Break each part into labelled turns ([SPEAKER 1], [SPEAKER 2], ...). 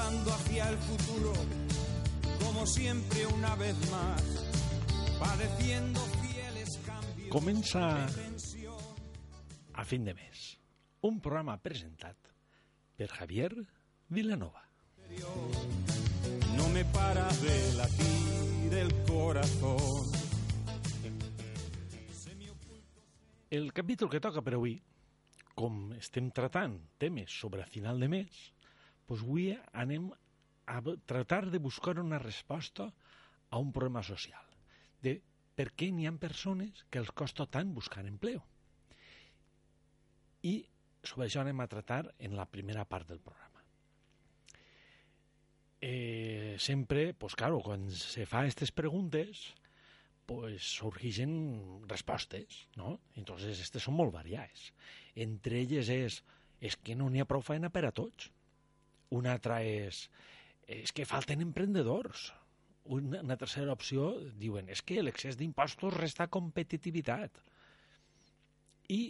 [SPEAKER 1] avanzando hacia el futuro, como siempre una vez más, padeciendo fieles cambios.
[SPEAKER 2] Comença a fin de mes. Un programa presentat per Javier Vilanova.
[SPEAKER 1] No me para de latir el corazón.
[SPEAKER 2] El capítol que toca per avui, com estem tratant temes sobre final de mes, doncs avui anem a tratar de buscar una resposta a un problema social, de per què n'hi ha persones que els costa tant buscar empleo. I sobre això anem a tratar en la primera part del programa. Eh, sempre, pues claro, quan se fa aquestes preguntes, pues surgeixen respostes, ¿no? Entonces, estes són molt variades. Entre elles és, és que no n'hi ha prou feina per a tots. Una altra és, és que falten emprendedors. Una, una tercera opció, diuen, és que l'excés d'impostos resta competitivitat. I,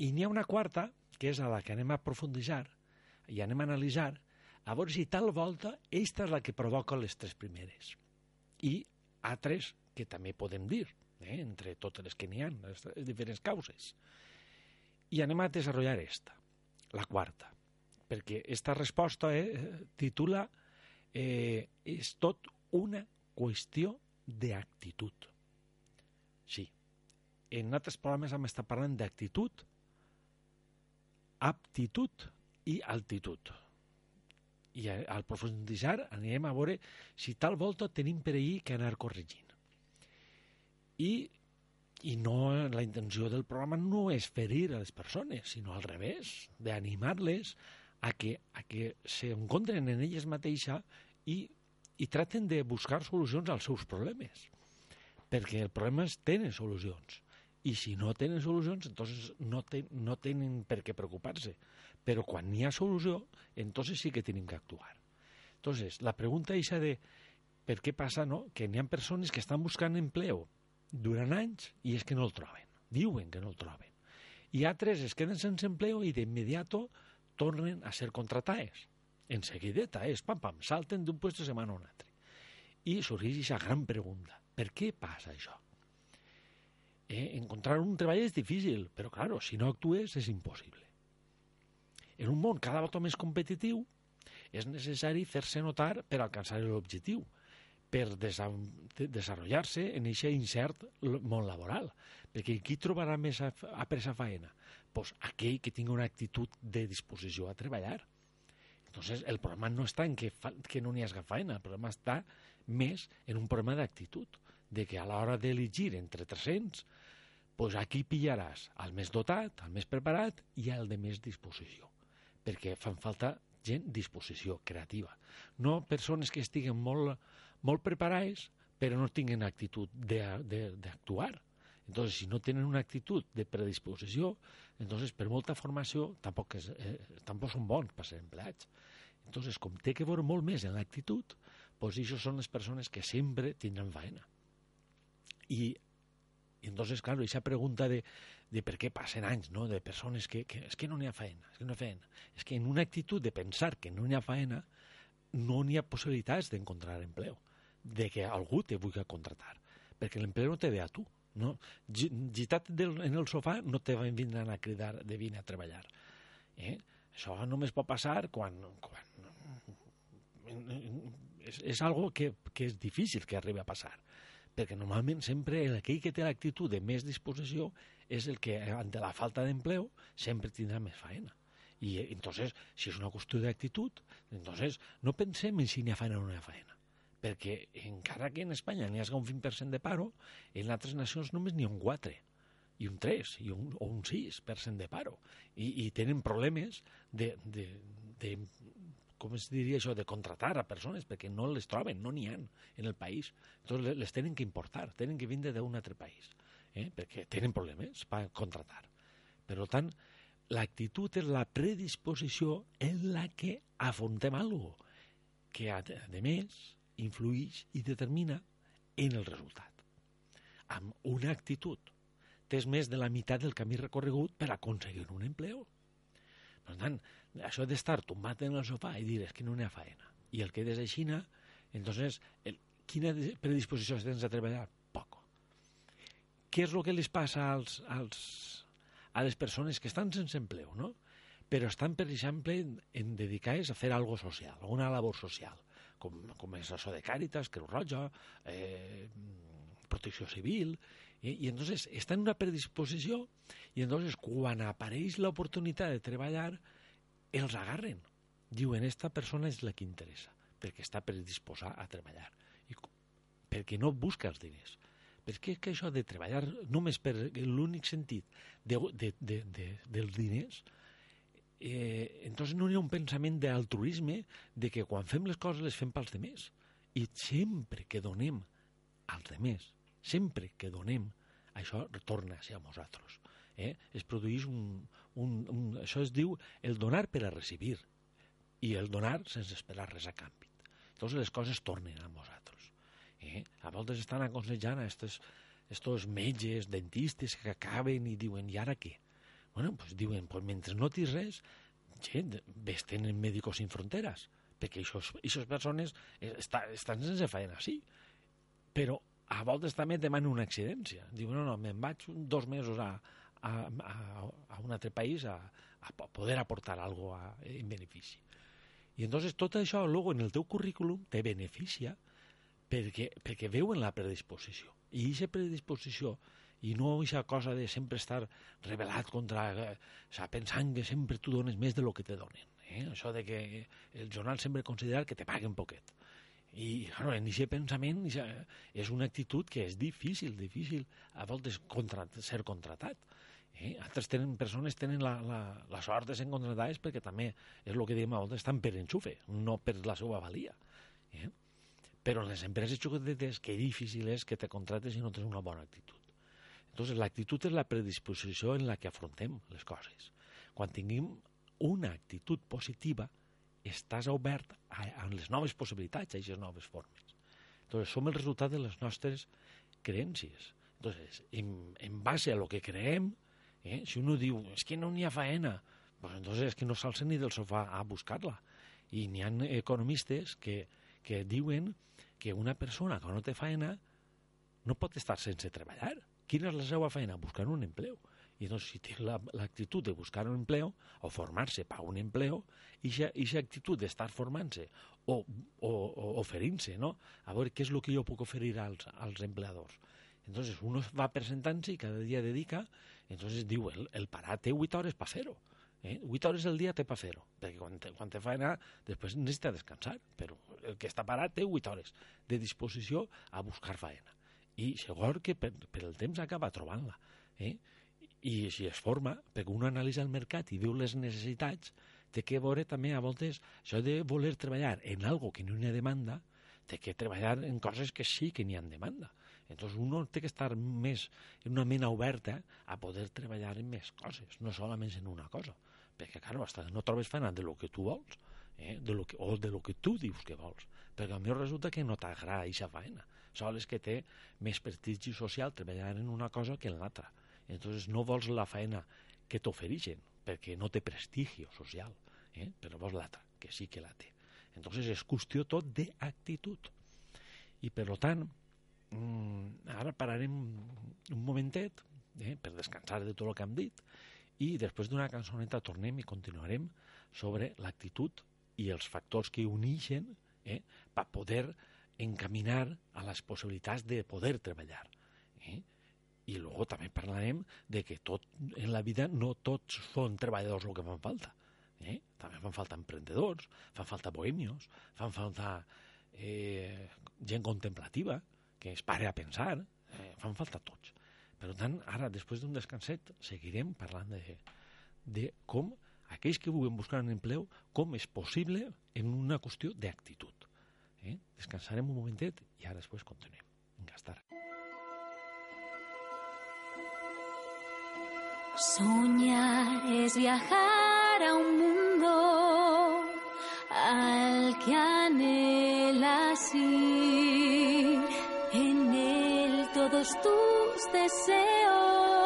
[SPEAKER 2] i n'hi ha una quarta, que és a la que anem a profunditzar i anem a analitzar, a veure si tal volta aquesta és la que provoca les tres primeres. I altres que també podem dir, eh, entre totes les que n'hi ha, les, les diferents causes. I anem a desenvolupar esta, la quarta, perquè esta resposta eh, titula eh, és tot una qüestió d'actitud. Sí, en altres programes hem estat parlant d'actitud, aptitud i altitud. I al profunditzar anirem a veure si tal volta tenim per ahir que anar corregint. I, i no, la intenció del programa no és ferir a les persones, sinó al revés, d'animar-les a que, a que s'encontren en elles mateixa i, i traten de buscar solucions als seus problemes. Perquè els problemes tenen solucions i si no tenen solucions, entonces no, ten, no tenen per què preocupar-se. Però quan n'hi ha solució, entonces sí que tenim que actuar. Entonces, la pregunta és de per què passa no? que n'hi ha persones que estan buscant empleo durant anys i és que no el troben. Diuen que no el troben. I altres es queden sense empleo i d'immediato tornen a ser contratades. En seguideta, és pam, pam, salten d'un puesto de setmana a un altre. I sorgeix aquesta gran pregunta. Per què passa això? Eh, encontrar un treball és difícil, però, claro, si no actues és impossible. En un món cada volta més competitiu, és necessari fer-se notar per alcançar l'objectiu, per desenvolupar-se en aquest incert món laboral. Perquè qui trobarà més a, a pressa faena? Pues aquell que tingui una actitud de disposició a treballar. Entonces, el problema no està en que, fa, que no n'hi hagi faena, el problema està més en un problema d'actitud, de que a l'hora d'elegir entre 300, pues aquí pillaràs el més dotat, el més preparat i el de més disposició, perquè fan falta gent disposició creativa, no persones que estiguen molt, molt preparades però no tinguin actitud d'actuar. Entonces, si no tenen una actitud de predisposició, entonces, per molta formació, tampoc, és, eh, tampoc són bons per ser empleats. Entonces, com té que veure molt més en l'actitud, pues això són les persones que sempre tindran faena. I, i entonces, claro, esa pregunta de, de per què passen anys, ¿no? de persones que, que és que no n'hi ha faena, és que no hi ha faena. És que en una actitud de pensar que no n'hi ha faena, no n'hi ha possibilitats d'encontrar empleo, de que algú te vulgui contratar, perquè l'empleo no te ve a tu, no? Gitat del, en el sofà no te vindran a cridar de vine a treballar. Eh? Això només pot passar quan, quan és, és algo que, que és difícil que arribi a passar perquè normalment sempre aquell que té l'actitud de més disposició és el que, ante la falta d'empleo, sempre tindrà més faena. I entonces, si és una qüestió d'actitud, entonces no pensem en si n'hi ha faena o no hi ha faena perquè encara que en Espanya n'hi hagi un 20% de paro, en altres nacions només n'hi ha un 4 i un 3 i un, o un 6% de paro i, i tenen problemes de, de, de com es diria això, de contratar a persones perquè no les troben, no n'hi ha en el país. Entonces les tenen que importar, tenen que vindre d'un altre país, eh? perquè tenen problemes per contratar. Per tant, l'actitud és la predisposició en la que afrontem alguna cosa que, a, a més, influeix i determina en el resultat. Amb una actitud tens més de la meitat del camí recorregut per aconseguir un empleo. Per tant, això d'estar tombat en el sofà i dir és que no n'hi ha faena, i el quedes aixina, entonces, el, quina predisposició tens a treballar? Poco. Què és el que les passa als, als, a les persones que estan sense empleo, no? però estan, per exemple, en, en dedicades a fer algo social, una labor social, com, com és això de Càritas, Creu Roja, eh, Protecció Civil, i, i entonces està en una predisposició i entonces quan apareix l'oportunitat de treballar els agarren. Diuen, esta persona és la que interessa, perquè està predisposada a treballar. I, perquè no busca els diners. Perquè que això de treballar només per l'únic sentit de, de, de, de, dels diners, entonces no hi ha un pensament d'altruisme de que quan fem les coses les fem pels demés. I sempre que donem als demés, sempre que donem, això retorna a nosaltres. Eh? Es produeix un, un, un... Això es diu el donar per a recibir i el donar sense esperar res a canvi. Entonces les coses tornen a nosaltres. Eh? A voltes estan aconsejant a estos, estos metges, dentistes que acaben i diuen, i ara què? Bueno, pues diuen, pues mentre no tens res, gent, ves tenen Médicos Sin Fronteras, perquè aquestes persones està, estan sense feina, sí, però a voltes també demanen una excedència. Diuen, no, no, me'n vaig dos mesos a, a, a, a un altre país a, a poder aportar algo a, en benefici. I entonces tot això, luego, en el teu currículum, te beneficia perquè, perquè veuen la predisposició. I aquesta predisposició i no aquesta cosa de sempre estar revelat contra... Eh, o sea, pensant que sempre tu dones més de lo que te donen. Eh? Això de que el jornal sempre considera que te paguen poquet. I, claro, en aquest pensament és una actitud que és difícil, difícil a voltes contra, ser contratat. Eh? Altres tenen, persones tenen la, la, la sort de ser contratades perquè també és el que diem a voltes, estan per enxufe, no per la seva valia. Eh? Però les empreses xocotetes, que difícil és que te contrates si no tens una bona actitud. Entonces, l'actitud és la predisposició en la que afrontem les coses. Quan tinguem una actitud positiva, estàs obert a, a les noves possibilitats, a aquestes noves formes. Entonces, som el resultat de les nostres creències. Entonces, en, en base a lo que creem, eh, si uno diu, és es que no n'hi ha faena, pues entonces és que no s'alça ni del sofà a buscar-la. I n'hi ha economistes que, que diuen que una persona que no té faena no pot estar sense treballar Quina és la seva feina? Buscar un empleo. I doncs, si té l'actitud de buscar un empleo o formar-se per un empleo, i aquesta actitud d'estar formant-se o, o, o oferint-se, no? A veure què és el que jo puc oferir als, als empleadors. Entonces, uno va presentant-se i cada dia dedica, entonces diu, el, el parat té 8 hores per fer-ho. Eh? 8 hores al dia té per fer-ho, perquè quan te, quan te faena després necessita descansar, però el que està parat té 8 hores de disposició a buscar faena i segur que per, per el temps acaba trobant-la. Eh? I si es forma, perquè un analitza el mercat i veu les necessitats, té que veure també a voltes això de voler treballar en algo que no hi ha demanda, té que treballar en coses que sí que n'hi ha demanda. Entonces uno té que estar més en una mena oberta a poder treballar en més coses, no solament en una cosa. Perquè, clar, hasta no trobes feina de lo que tu vols, eh? de lo que, o de lo que tu dius que vols. Perquè a mi resulta que no t'agrada aquesta feina sols que té més prestigi social treballar en una cosa que en l'altra. Entonces no vols la feina que t'ofereixen, perquè no té prestigi social, eh? però vols l'altra, que sí que la té. Entonces és qüestió tot d'actitud. I per tant, mmm, ara pararem un momentet eh, per descansar de tot el que hem dit i després d'una cançoneta tornem i continuarem sobre l'actitud i els factors que uneixen eh, per poder encaminar a les possibilitats de poder treballar. Eh? I luego també parlarem de que tot en la vida no tots són treballadors el que fan falta. Eh? També fan falta emprendedors, fan falta bohemios, fan falta eh, gent contemplativa, que es pare a pensar, eh, fan falta tots. Per tant, ara, després d'un descanset, seguirem parlant de, de com aquells que vulguin buscar un empleo, com és possible en una qüestió d'actitud. ¿Eh? Descansarem un momentet i ara després continuem. Vinga, estar.
[SPEAKER 3] Soñar es viajar a un mundo al que anhelas ir. En él todos tus deseos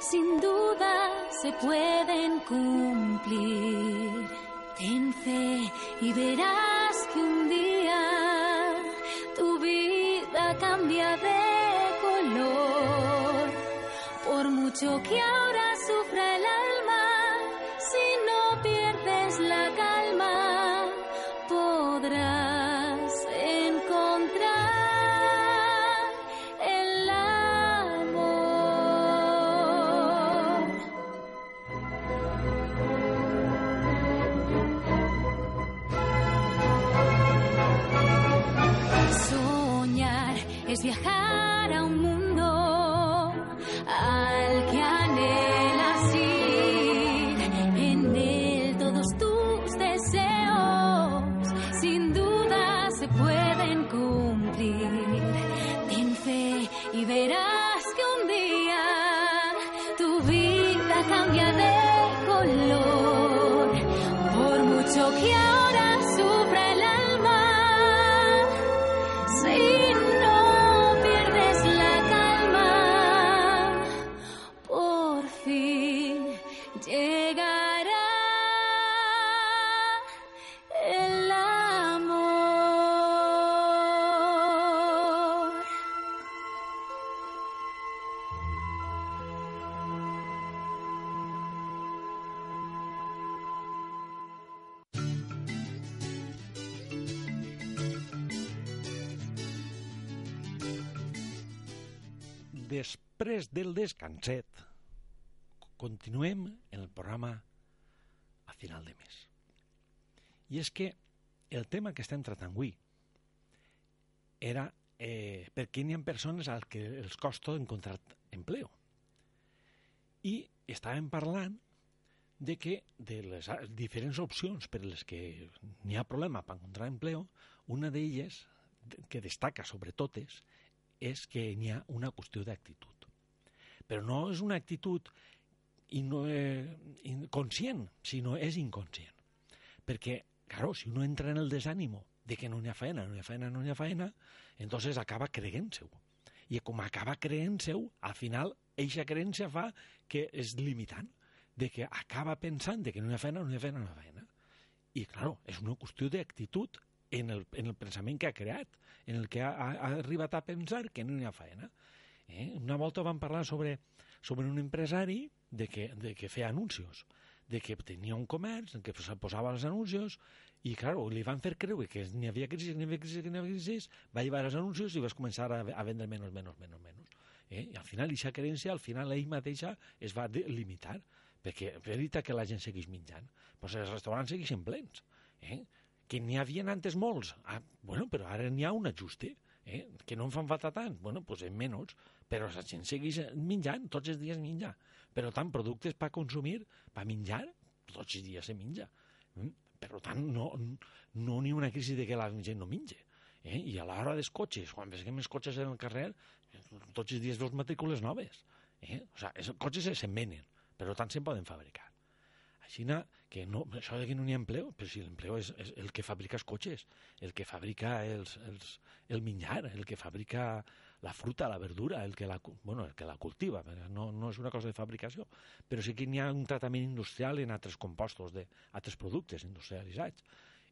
[SPEAKER 3] sin duda se pueden cumplir Ten fe y verás que un día tu vida cambia de color. Por mucho que ahora sufra el alma, si no pierdes la calma, podrás
[SPEAKER 2] Després del descanset, continuem en el programa a final de mes. I és que el tema que estem tratant avui era eh, per què n'hi ha persones al que els costa encontrar empleo. I estàvem parlant de que de les diferents opcions per les que n'hi ha problema per encontrar empleo, una d'elles, de- que destaca sobre totes, és que n'hi ha una qüestió d'actitud. Però no és una actitud i no, eh, inconscient, sinó és inconscient. Perquè, claro, si uno entra en el desànimo de que no n'hi ha feina, no n'hi ha feina, no n'hi ha feina, entonces acaba creent-se-ho. I com acaba creent-se-ho, al final, eixa creença fa que és limitant, de que acaba pensant de que no hi ha feina, no hi ha feina, no hi ha feina. I, claro, és una qüestió d'actitud en el, en el pensament que ha creat, en el que ha, ha arribat a pensar que no hi ha feina. Eh? Una volta vam parlar sobre, sobre un empresari de que, de que feia anuncis, de que tenia un comerç en què posa- posava els anuncis i, claro, li van fer creure que n'hi havia crisi, n'hi havia crisi, n'hi havia crisi, va llevar els anuncis i vas començar a, a vendre menys, menys, menys, menys. Eh? I al final, aquesta creença, al final, ell mateixa es va limitar, perquè veritat que la gent segueix menjant, però els restaurants segueixen plens. Eh? Que n'hi havia antes molts. Ah, bueno, però ara n'hi ha un ajuste. Eh? Que no en fan falta tant. Bueno, doncs en menys. Però la gent segueix menjant, tots els dies menja. Per tant, productes per consumir, per menjar, tots els dies se menja. Mm? Per tant, no no n'hi ha una crisi de que la gent no menja. Eh? I a l'hora dels cotxes, quan veiem els cotxes en el carrer, tots els dies veus matrícules noves. Eh? O sigui, els cotxes se'n venen, però tant se'n poden fabricar. Així que no, això de que no n'hi ha empleo, però si l'empleo és, és el que fabrica els cotxes, el que fabrica els, els, el menjar, el que fabrica la fruta, la verdura, el que la, bueno, el que la cultiva, perquè no, no és una cosa de fabricació, però sí que n'hi ha un tractament industrial en altres compostos, de, altres productes industrialitzats.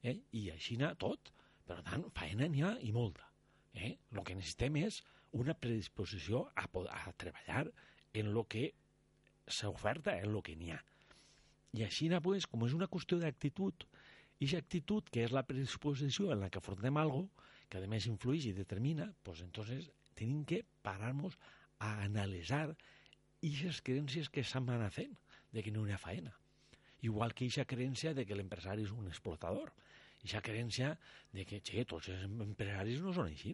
[SPEAKER 2] Eh? I així n'ha tot. Per tant, feina n'hi ha i molta. Eh? El que necessitem és una predisposició a, a treballar en lo que s'oferta, en lo que n'hi ha. I així, pues, com és una qüestió d'actitud, i aquesta actitud, que és la predisposició en la que afrontem algo, que a més influeix i determina, pues entonces tenim que parar-nos a analitzar aquestes creences que se'n van fent, de que no hi ha feina. Igual que aquesta creença de que l'empresari és un explotador. Aquesta creença de que, che, tots els empresaris no són així.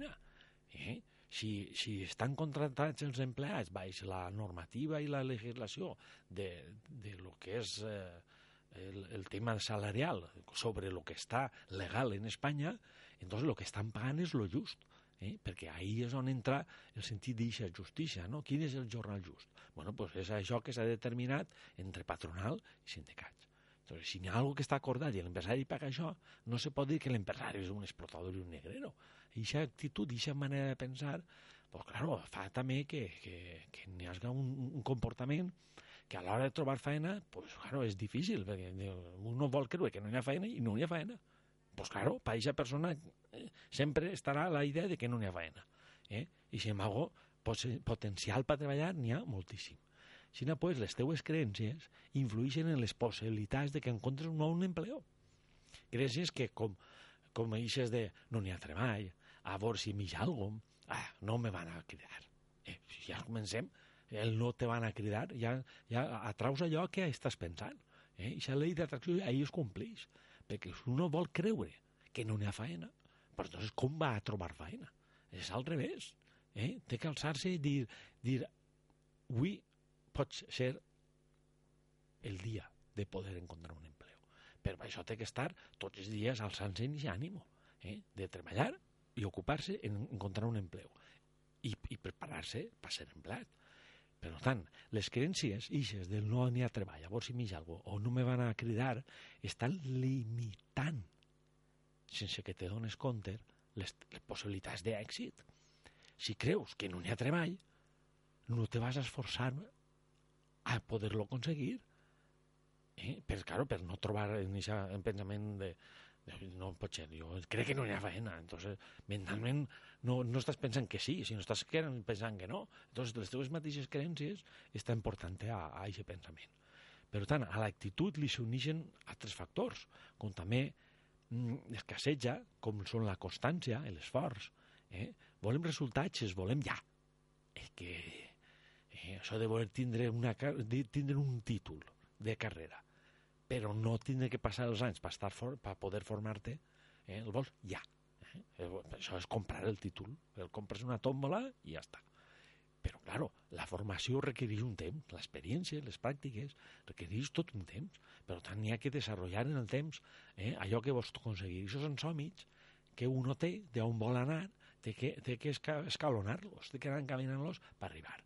[SPEAKER 2] Eh? Si, si estan contractats els empleats baix la normativa i la legislació de, de lo que és eh, el, el tema salarial sobre lo que està legal en Espanya, entonces lo que estan pagant és lo just. Eh? perquè ahí és on entra el sentit d'eixa justícia, no? Quin és el jornal just? Bueno, pues és això que s'ha determinat entre patronal i sindicats. Entonces, si hi ha algo que està acordat i l'empresari paga això, no se pot dir que l'empresari és un explotador i un negrero. Eixa actitud, eixa manera de pensar, pues claro, fa també que, que, que n'hi hagi un, un comportament que a l'hora de trobar feina, pues, claro, és difícil, perquè uno vol creure que no hi ha feina i no hi ha feina. Pues claro, per aquesta persona sempre estarà la idea de que no hi ha feina. Eh? I, sin embargo, potencial per treballar n'hi ha moltíssim. Si no, pues, les teues creences influeixen en les possibilitats de que encontres un nou empleo. Creences que, com, com eixes de no n'hi ha treball, a veure si ha alguna ah, no me van a cridar. Eh, si ja comencem, el no te van a cridar, ja, ja atraus allò que estàs pensant. Eh? I la llei d'atracció ahir es compleix. Perquè si uno vol creure que no n'hi ha feina, però entonces com va a trobar feina? És al revés. Eh? Té que alçar-se i dir, dir avui pot ser el dia de poder encontrar un empleo. Per això té que estar tots els dies alçant-se i ànimo eh? de treballar i ocupar-se en encontrar un empleo i, i preparar-se per ser empleat. Per tant, les creencies ixes del no n'hi ha treball, llavors si m'hi algo, o no me van a cridar, estan limitant, sense que te dones compte, les, les possibilitats d'èxit. Si creus que no n'hi ha treball, no te vas esforçar a poder-lo aconseguir. Eh? Per, claro, per no trobar en aquest pensament de, no pot ser, jo crec que no hi ha feina, entonces mentalment no, no estàs pensant que sí, sinó estàs pensant que no. Entonces les teves mateixes creences estan portant a, a aquest pensament. Per tant, a l'actitud li s'unixen altres factors, com també mm, escasseja, com són la constància, l'esforç. Eh? Volem resultats, es volem ja. És que eh, això de voler tindre, una, tindre un títol de carrera però no tindre que passar els anys per, estar for, per poder formar-te, eh, el vols ja. Eh? Això és comprar el títol, el compres una tòmbola i ja està. Però, claro, la formació requereix un temps, l'experiència, les pràctiques, requereix tot un temps. Per tant, n'hi ha que desenvolupar en el temps eh, allò que vols aconseguir. Això són sòmits que uno té d'on vol anar, té que, té que escalonar-los, té que anar encaminant-los per arribar.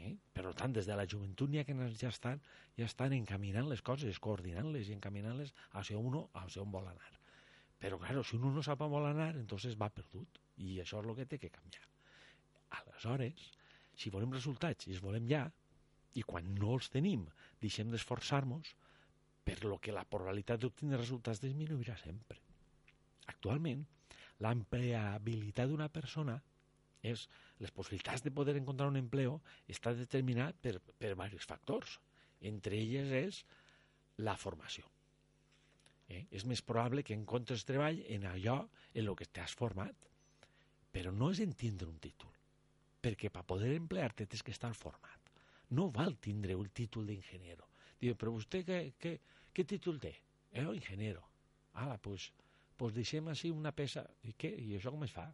[SPEAKER 2] Eh? Per tant, des de la joventut ha que ja estan, ja estan encaminant les coses, coordinant-les i encaminant-les hacia uno, hacia on vol anar. Però, claro, si uno no sap on vol anar, entonces va perdut. I això és el que té que canviar. Aleshores, si volem resultats i els volem ja, i quan no els tenim, deixem d'esforçar-nos, per lo que la probabilitat d'obtenir resultats disminuirà sempre. Actualment, l'empleabilitat d'una persona és les possibilitats de poder encontrar un empleo està determinat per, per diversos factors. Entre elles és la formació. Eh? És més probable que encontres treball en allò en el que t'has format, però no és entendre un títol, perquè per poder emplear-te tens que estar format. No val tindre el títol d'ingeniero. Diu, però vostè què, què, què títol té? Eh, ingeniero. Ala, doncs pues, pues deixem així una peça. I què? I això com es fa?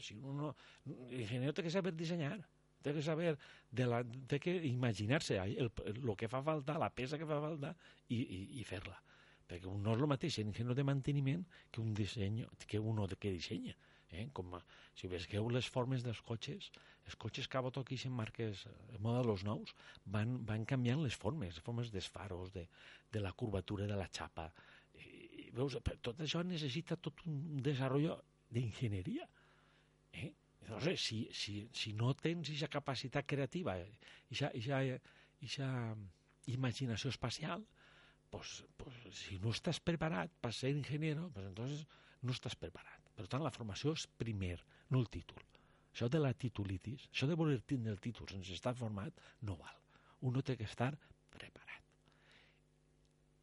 [SPEAKER 2] si uno, l'ingeniero té que saber dissenyar, té que saber, de la, té que imaginar-se el, el, que fa falta, la peça que fa falta i, i, i fer-la. Perquè no és el mateix l'ingeniero de manteniment que un disseny, que uno que dissenya. Eh? Com, si veieu les formes dels cotxes, els cotxes que a aquí en marques eh, modelos nous van, van canviant les formes, les formes dels faros, de, de la curvatura de la xapa. I, veus, tot això necessita tot un desenvolupament d'enginyeria. Eh? No sé, si, si, si no tens aquesta capacitat creativa, aquesta imaginació espacial, pues, pues, si no estàs preparat per ser ingeniero, pues entonces no estàs preparat. Per tant, la formació és primer, no el títol. Això de la titulitis, això de voler tindre el títol sense estar format, no val. Uno té que estar preparat.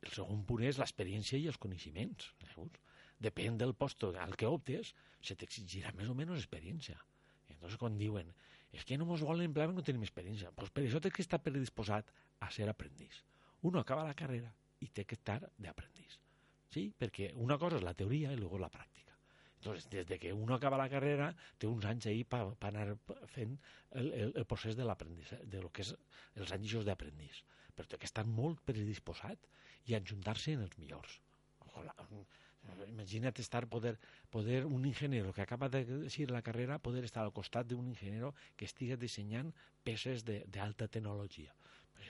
[SPEAKER 2] El segon punt és l'experiència i els coneixements. Veus? depèn del posto al que optes, se t'exigirà més o menys experiència. I entonces quan diuen, és que no ens volen emplear no tenim experiència, pues per això té que estar predisposat a ser aprendiz. Uno acaba la carrera i té que estar d'aprendiz. Sí? Perquè una cosa és la teoria i luego la pràctica. Entonces, des de que uno acaba la carrera, té uns anys ahí per pa, pa anar fent el, el, el procés de l'aprendiz, de lo que és els anys d'aprendiz. Però té que estar molt predisposat i ajuntar-se en els millors. Ojalà, Imagina't estar, poder, poder un ingeniero que acaba de decir la carrera, poder estar al costat d'un ingeniero que estigui dissenyant peces d'alta tecnologia.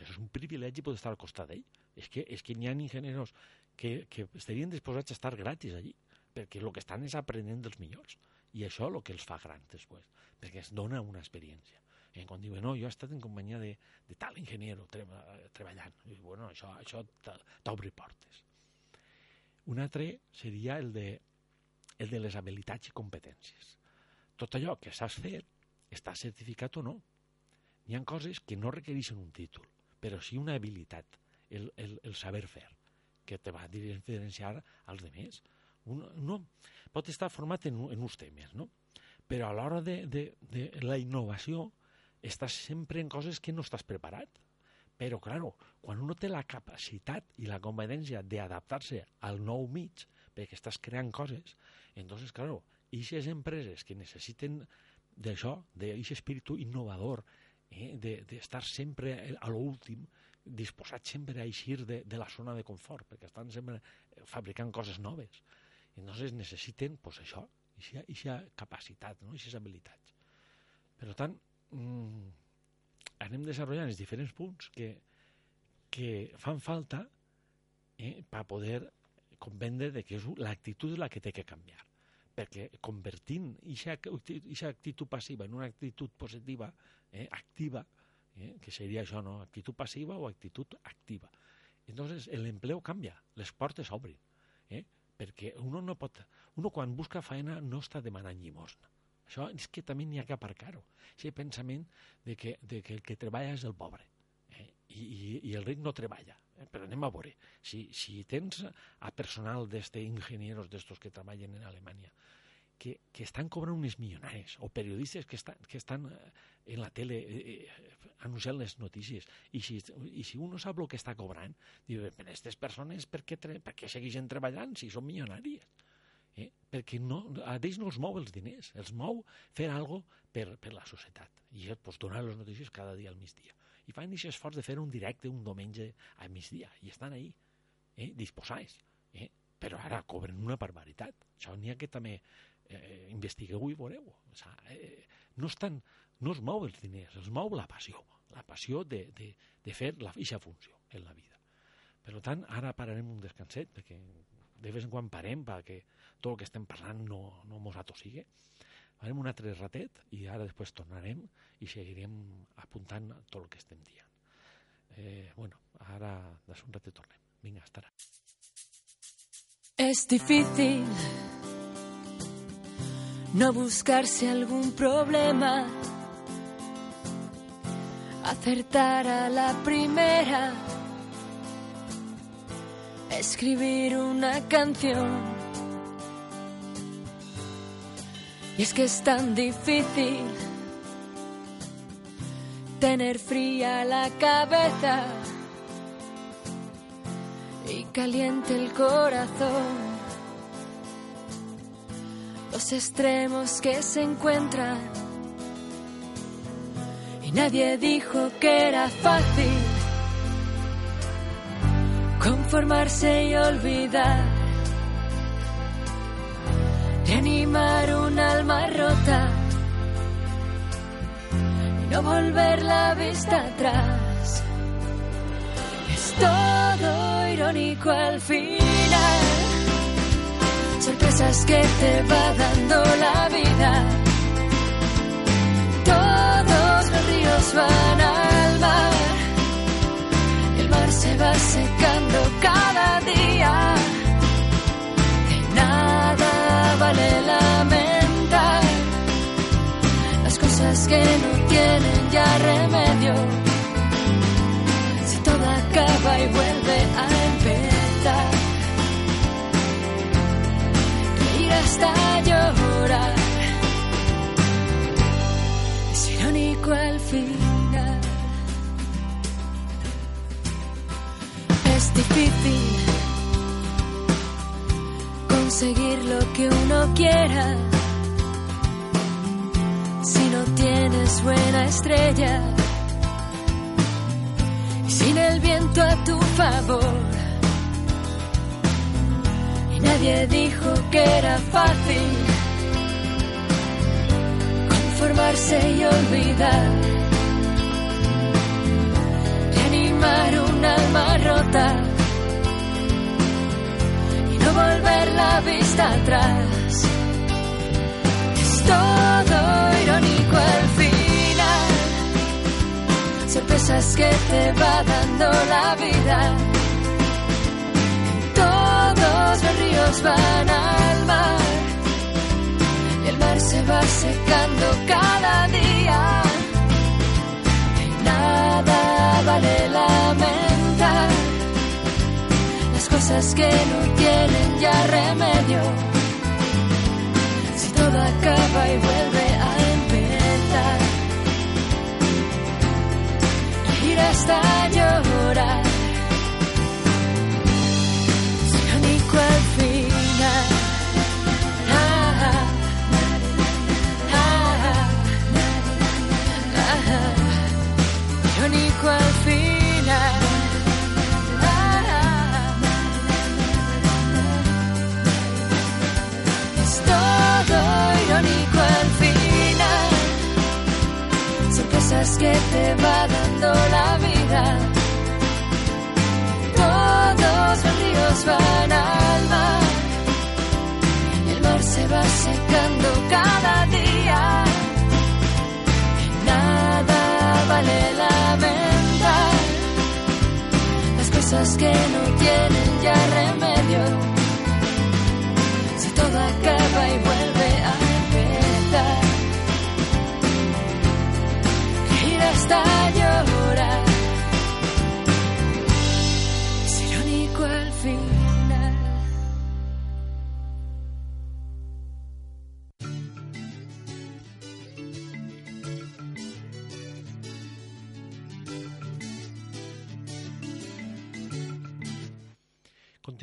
[SPEAKER 2] És un privilegi poder estar al costat d'ell. És que, és que n'hi ha engineros que, que estarien disposats a estar gratis allí, perquè el que estan és aprenent dels millors. I això és el que els fa grans després, perquè es dona una experiència. Eh, quan diuen, no, jo he estat en companyia de, de tal ingeniero treba, treballant. I, bueno, això, això t'obri portes. Un altre seria el de, el de les habilitats i competències. Tot allò que saps fer està certificat o no. Hi ha coses que no requereixen un títol, però sí una habilitat, el, el, el saber fer, que te va diferenciar als demés. Un, no, pot estar format en, en uns temes, no? però a l'hora de, de, de la innovació estàs sempre en coses que no estàs preparat. Però, claro, quan uno té la capacitat i la competència d'adaptar-se al nou mig, perquè estàs creant coses, entonces, claro, aquestes empreses que necessiten d'això, d'aquest espíritu innovador, eh, d'estar de, sempre a l'últim, disposat sempre a eixir de, de la zona de confort, perquè estan sempre fabricant coses noves. Entonces necessiten, pues, això, aquesta capacitat, no? aquestes habilitats. Per tant, mmm, anem desenvolupant els diferents punts que, que fan falta eh, per poder comprendre de que és l'actitud la que té que canviar perquè convertint aquesta actitud passiva en una actitud positiva, eh, activa, eh, que seria això, no? actitud passiva o actitud activa. Entonces, l'empleo canvia, les portes s'obrin? Perquè uno no pot... Uno quan busca feina no està demanant llimosna. Això és que també n'hi ha que aparcar-ho. Aquest pensament de que, de que el que treballa és el pobre eh? I, i, i el ric no treballa. Eh? Però anem a veure. Si, si tens a personal d'este ingenieros d'estos que treballen en Alemanya que, que estan cobrant unes milionaris o periodistes que estan, que estan eh, en la tele eh, eh, anunciant les notícies i si, i si uno sap el que està cobrant diu, però aquestes persones per què, per què segueixen treballant si són milionàries eh? perquè no, a ells no els mou els diners, els mou fer alguna per, per la societat. I és pues, donar les notícies cada dia al migdia. I fan aquest esforç de fer un directe un diumenge al migdia, i estan ahí, eh? disposats. Eh? Però ara cobren una barbaritat. Això n'hi ha que també eh, investigueu i veureu. O sigui, eh, no, estan, no es mou els diners, els mou la passió, la passió de, de, de fer la, eixa funció en la vida. Per tant, ara pararem un descanset, perquè de vez en quan parem perquè tot el que estem parlant no, no mos atossigue. Farem un altre ratet i ara després tornarem i seguirem apuntant tot el que estem dient. Eh, bueno, ara de un ratet tornem. Vinga, hasta ara.
[SPEAKER 4] Es difícil no buscarse algún problema, acertar a la primera escribir una canción. Y es que es tan difícil tener fría la cabeza y caliente el corazón. Los extremos que se encuentran. Y nadie dijo que era fácil conformarse y olvidar, reanimar un alma rota y no volver la vista atrás. Es todo irónico al final, sorpresas que te va dando la vida. Todos los ríos van al mar se va secando cada día. De nada vale lamentar las cosas que no tienen ya remedio. Si todo acaba y vuelve a hasta llorar. Es irónico al fin. difícil conseguir lo que uno quiera si no tienes buena estrella y sin el viento a tu favor. Nadie dijo que era fácil conformarse y olvidar un alma rota y no volver la vista atrás. Es todo irónico al final, sorpresas que te va dando la vida. Los ríos van al mar y el mar se va secando cada día. Nada vale lamentar las cosas que no tienen ya remedio. Si todo acaba y vuelve a empezar. Ir hasta llorar. Que te va dando la vida. Van al mar. El mar se va secando cada día. Nada vale lamentar las cosas que no tienen ya remedio si todo acaba y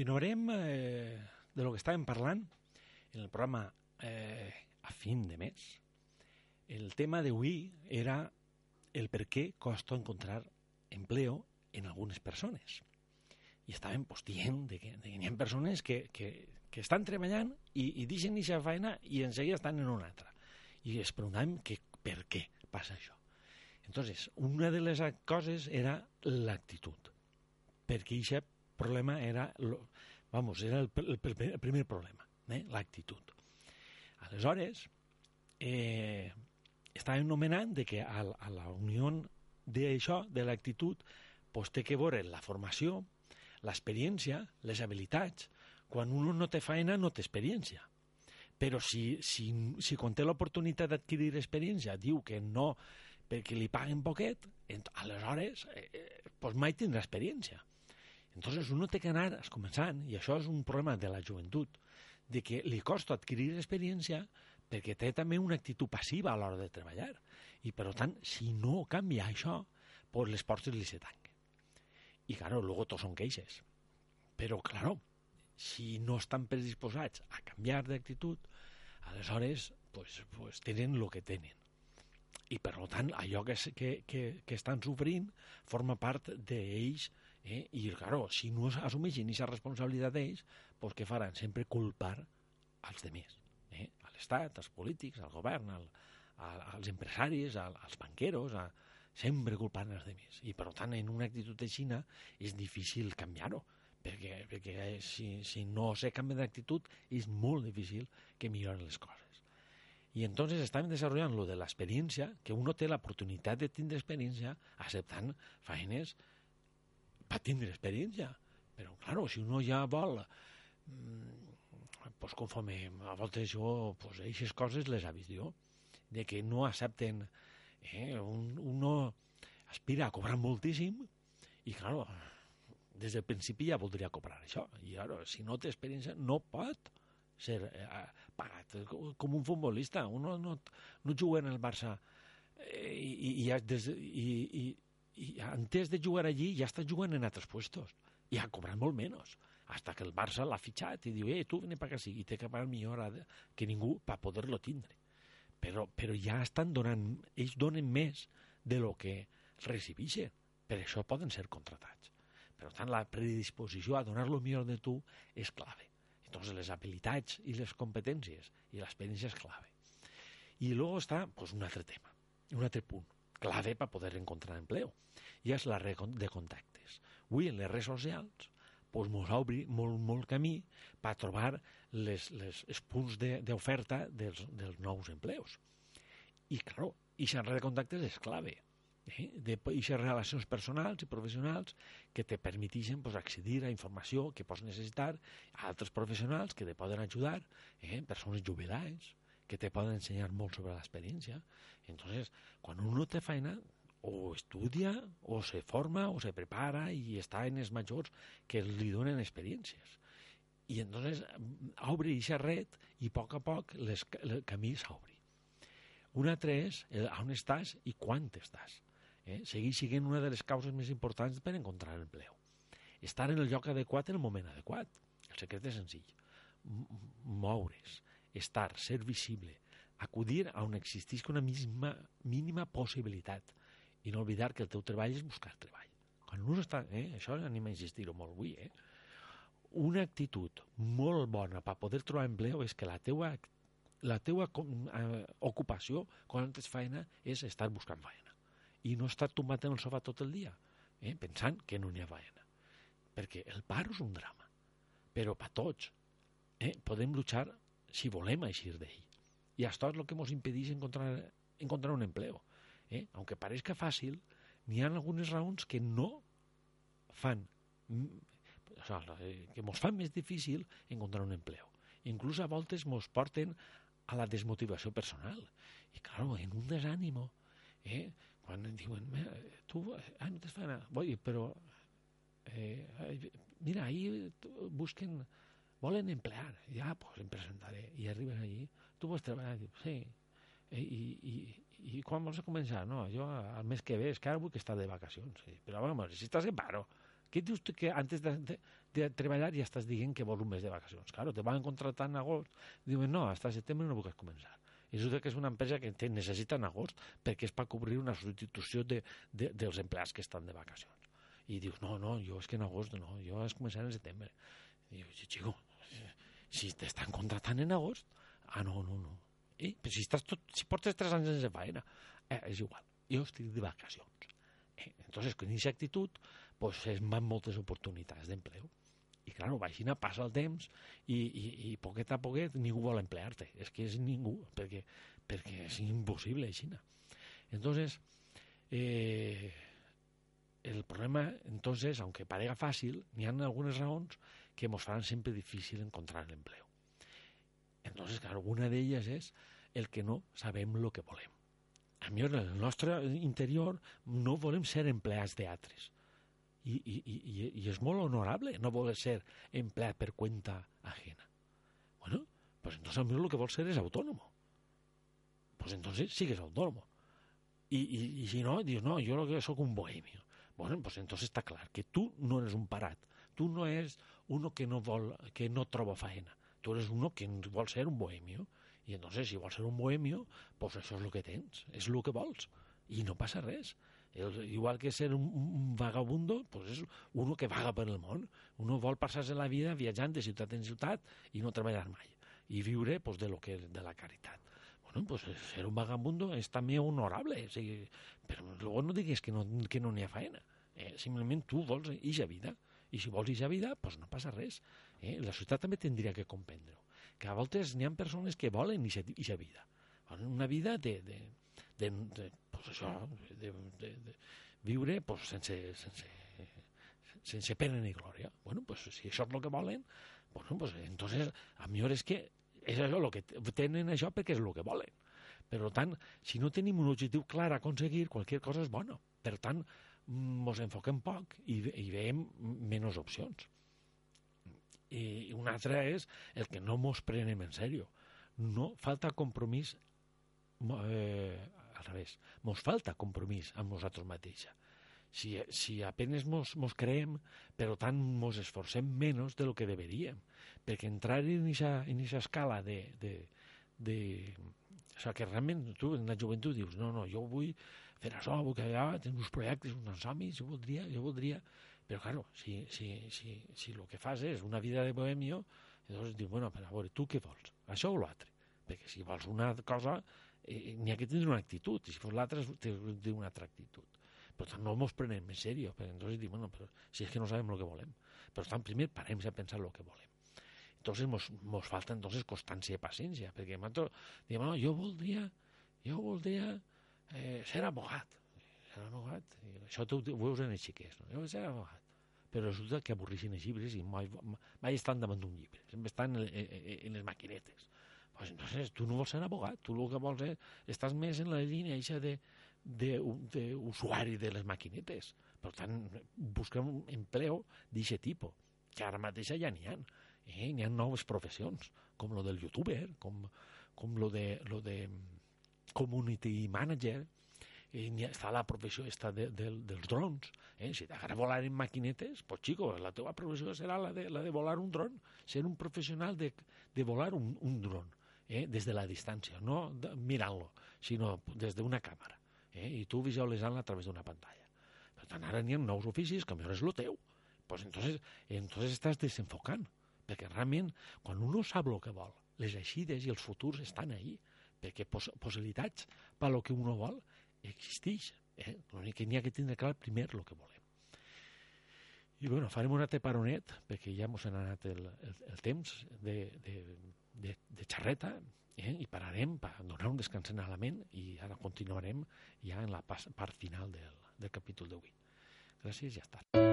[SPEAKER 2] Continuarem eh, de lo que estàvem parlant en el programa eh, a fin de mes. El tema d'avui era el per què costa encontrar empleo en algunes persones. I estàvem pues, dient de que, de que hi ha persones que, que, que estan treballant i, i deixen aquesta feina i en seguida estan en una altra. I es preguntàvem que per què passa això. Entonces, una de les coses era l'actitud. Perquè aquest problema era, lo, vamos, era el, el, el primer problema, eh? l'actitud. Aleshores, eh, estàvem nomenant de que a, a la unió d'això, de l'actitud, pues, té que veure la formació, l'experiència, les habilitats. Quan un no té feina, no té experiència. Però si, si, si quan té l'oportunitat d'adquirir experiència diu que no perquè li paguen poquet, aleshores eh, eh, pues mai tindrà experiència. Entonces uno té que anar començant, i això és un problema de la joventut, de que li costa adquirir experiència perquè té també una actitud passiva a l'hora de treballar. I, per tant, si no canvia això, pues les portes li se tanquen. I, claro, luego tots són queixes. Però, claro, si no estan predisposats a canviar d'actitud, aleshores, pues, pues tenen el que tenen. I, per tant, allò que, que, que, que estan sofrint forma part d'ells Eh? I, claro, si no assumeixen aquesta responsabilitat d'ells, pues què faran? Sempre culpar als demés. Eh? A l'Estat, als polítics, al govern, al, a, als empresaris, al, als banqueros, a, sempre culpant els demés. I, per tant, en una actitud aixina és difícil canviar-ho, perquè, perquè si, si no se canvia d'actitud és molt difícil que milloren les coses. I entonces estàvem desenvolupant lo de l'experiència, que uno té l'oportunitat de tindre experiència acceptant feines per tindre experiència. Però, claro, si uno ja vol, mm, pues conforme a voltes jo, pues aquestes coses les ha vist jo, de que no accepten, eh, un, uno aspira a cobrar moltíssim i, claro, des del principi ja voldria cobrar això. I, claro, si no té experiència, no pot ser eh, pagat com un futbolista. Uno no, no juga en el Barça eh, i, i, des, i, i, i antes de jugar allí ja està jugant en altres puestos. I ha cobrat molt menys hasta que el Barça l'ha fitxat i diu, eh, tu vine per aquí i té que pagar millor que ningú per poder-lo tindre. Però, però ja estan donant ells donen més de lo que recibixen. Per això poden ser contratats. Per tant la predisposició a donar lo millor de tu és clave. Entonces les habilitats i les competències i l'experiència és clave. I luego està pues, un altre tema un altre punt clave per poder encontrar empleo. I és la red de contactes. Avui en les redes socials pues, mos obri molt, molt camí per trobar les, les, els punts de- d'oferta de, dels, dels nous empleos. I, i la red de contactes és clave, eh, d'aquestes relacions personals i professionals que te permetixen pues, accedir a informació que pots necessitar a altres professionals que te poden ajudar, eh, persones jubilades, que te poden ensenyar molt sobre l'experiència. Entonces, quan uno té feina, o estudia, o se forma, o se prepara i està en els majors que li donen experiències. I entonces obre aquesta red i a poc a poc les, el camí s'obri. Un altre és el, on estàs i quan estàs eh, segueix sent una de les causes més importants per encontrar empleo. Estar en el lloc adequat en el moment adequat. El secret és senzill. Moure's, estar, ser visible, acudir a on existisca una misma, mínima possibilitat i no oblidar que el teu treball és buscar treball. Quan un està... Eh, això anem a insistir-ho molt avui, eh? Una actitud molt bona per poder trobar empleo és que la teua, la teua eh, ocupació quan ets feina és estar buscant feina i no estar tombat en el sofà tot el dia, eh, pensant que no n'hi ha faena. Perquè el paro és un drama, però per tots eh, podem luchar si volem eixir d'ell. I això és el que ens impedeix encontrar, encontrar un empleo. Eh? Aunque parezca fàcil, n'hi ha algunes raons que no fan o sigui, que ens fan més difícil encontrar un empleo. Inclús a voltes ens porten a la desmotivació personal. I, clar, en un desànimo, eh? quan diuen, tu, ah, no t'has nada, Voy, però, eh, mira, ahí busquen, volen emplear, ja, pues em presentaré, i arriben allí, tu vols treballar, diu, sí, eh, i, i, i quan vols començar? No, jo al mes que ve, és que ara vull que està de vacacions, sí. però vamos, si estàs en paro, què dius tu que antes de, de, de treballar ja estàs dient que vols un mes de vacacions? Claro, te van contratar en agost, diuen, no, hasta setembre no puc començar i resulta que és una empresa que te necessita en agost perquè és per cobrir una substitució de, de, dels empleats que estan de vacacions. I dius, no, no, jo és que en agost no, jo has començat en setembre. I dius, xico, si t'estan contratant en agost, ah, no, no, no. Eh, però si, estàs tot, si portes tres anys sense feina, eh, és igual, jo estic de vacacions. Eh, entonces, con aquesta actitud, pues, es van moltes oportunitats d'empleo. I, clar, vagina passa el temps i, i, i poquet a poquet ningú vol emplear-te. És que és ningú, perquè, perquè és impossible, així. Entonces, eh, el problema, entonces, aunque parega fàcil, n'hi ha algunes raons que ens faran sempre difícil encontrar l'empleo. Entonces, claro, una d'elles és el que no sabem el que volem. A mi, en el nostre interior, no volem ser empleats d'altres i, i, i, i és molt honorable no voler ser empleat per cuenta ajena. Bueno, pues entonces a mí lo que vol ser és autònomo. Pues entonces sigues autónomo. I, i, i si no, dius, no, jo lo que soc un bohemio. Bueno, pues entonces está clar que tu no eres un parat. Tu no eres uno que no, vol, que no troba faena. Tu eres uno que vol ser un bohemio. I entonces, si vols ser un bohemio, pues això és el que tens, és el que vols. I no passa res. El, igual que ser un, un vagabundo, pues és uno que vaga per el món. Uno vol passar-se la vida viatjant de ciutat en ciutat i no treballar mai. I viure pues, de, lo que, de la caritat. Bueno, pues ser un vagabundo és també honorable. O sigui, però luego no digues que no n'hi no ha faena. Eh, simplement tu vols ixa vida. I si vols ixa vida, pues no passa res. Eh? La societat també tindria que comprendre que a voltes n'hi ha persones que volen ixa vida. Una vida de, de, de, de pues això, de, de, de viure pues, sense, sense, sense pena ni glòria. Bueno, pues, si això és el que volen, bueno, pues, entonces, a millor és que és això el que tenen això perquè és el que volen. Per tant, si no tenim un objectiu clar a aconseguir, qualsevol cosa és bona. Per tant, ens enfoquem poc i, i veiem menys opcions. I una altra és el que no ens prenem en sèrio. No falta compromís eh, al revés, mos falta compromís amb nosaltres mateixa. Si, si apenes mos, mos creem, però tant mos esforcem menys de lo que deberíem, perquè entrar en aquesta escala de, de, de... O sigui, que realment tu en la joventut dius, no, no, jo vull fer això, que allà, tenir uns projectes, uns somnis, jo voldria, jo voldria... Però, claro, si, si, si, si el que fas és una vida de bohemio, llavors dius, bueno, però a veure, tu què vols? Això o l'altre? Perquè si vols una cosa, eh, n'hi ha que tindre una actitud, i si fos l'altre, té una altra actitud. Per tant, no ens prenem en sèrio, perquè entonces dic, bueno, però si és que no sabem el que volem. Per tant, primer parem a pensar el que volem. Entonces mos, mos falta entonces constància i paciència, perquè nosaltres diem, no, jo voldria, jo voldria eh, ser abogat. Ser abogat. I això tu ho veus en els xiquets, no? Jo vull ser abogat. Però resulta que avorreixen els llibres i mai, mai estan davant d'un llibre. Sempre estan en, en, en les maquinetes. Pues entonces tu no vols ser abogat, tu el que vols és, estàs més en la línia eixa de, d'usuari de, de les maquinetes. Per tant, busca un empleo d'aquest tipus, que ara mateix ja n'hi ha. Eh? N'hi ha noves professions, com lo del youtuber, com, com lo de, lo de community manager, i està la professió està de, de, dels drons. Eh? Si t'agrada volar en maquinetes, pues xico, la teva professió serà la de, la de volar un dron, ser un professional de, de volar un, un dron, eh? des de la distància, no mirant-lo, sinó des d'una càmera. Eh? I tu visualitzant-la a través d'una pantalla. Per tant, ara n'hi ha nous oficis que millor és el teu. Pues entonces, entonces estàs desenfocant, perquè realment, quan uno sap el que vol, les eixides i els futurs estan ahí, perquè pos possibilitats per lo que uno vol existeix. Eh? L'únic que n'hi ha que tindre clar primer el que volem. I bueno, farem un altre paronet, perquè ja ens ha anat el, el, el temps de, de, de, de xarreta, eh? i pararem per donar un descans a la ment i ara continuarem ja en la part final del, del capítol d'avui. Gràcies i ja està.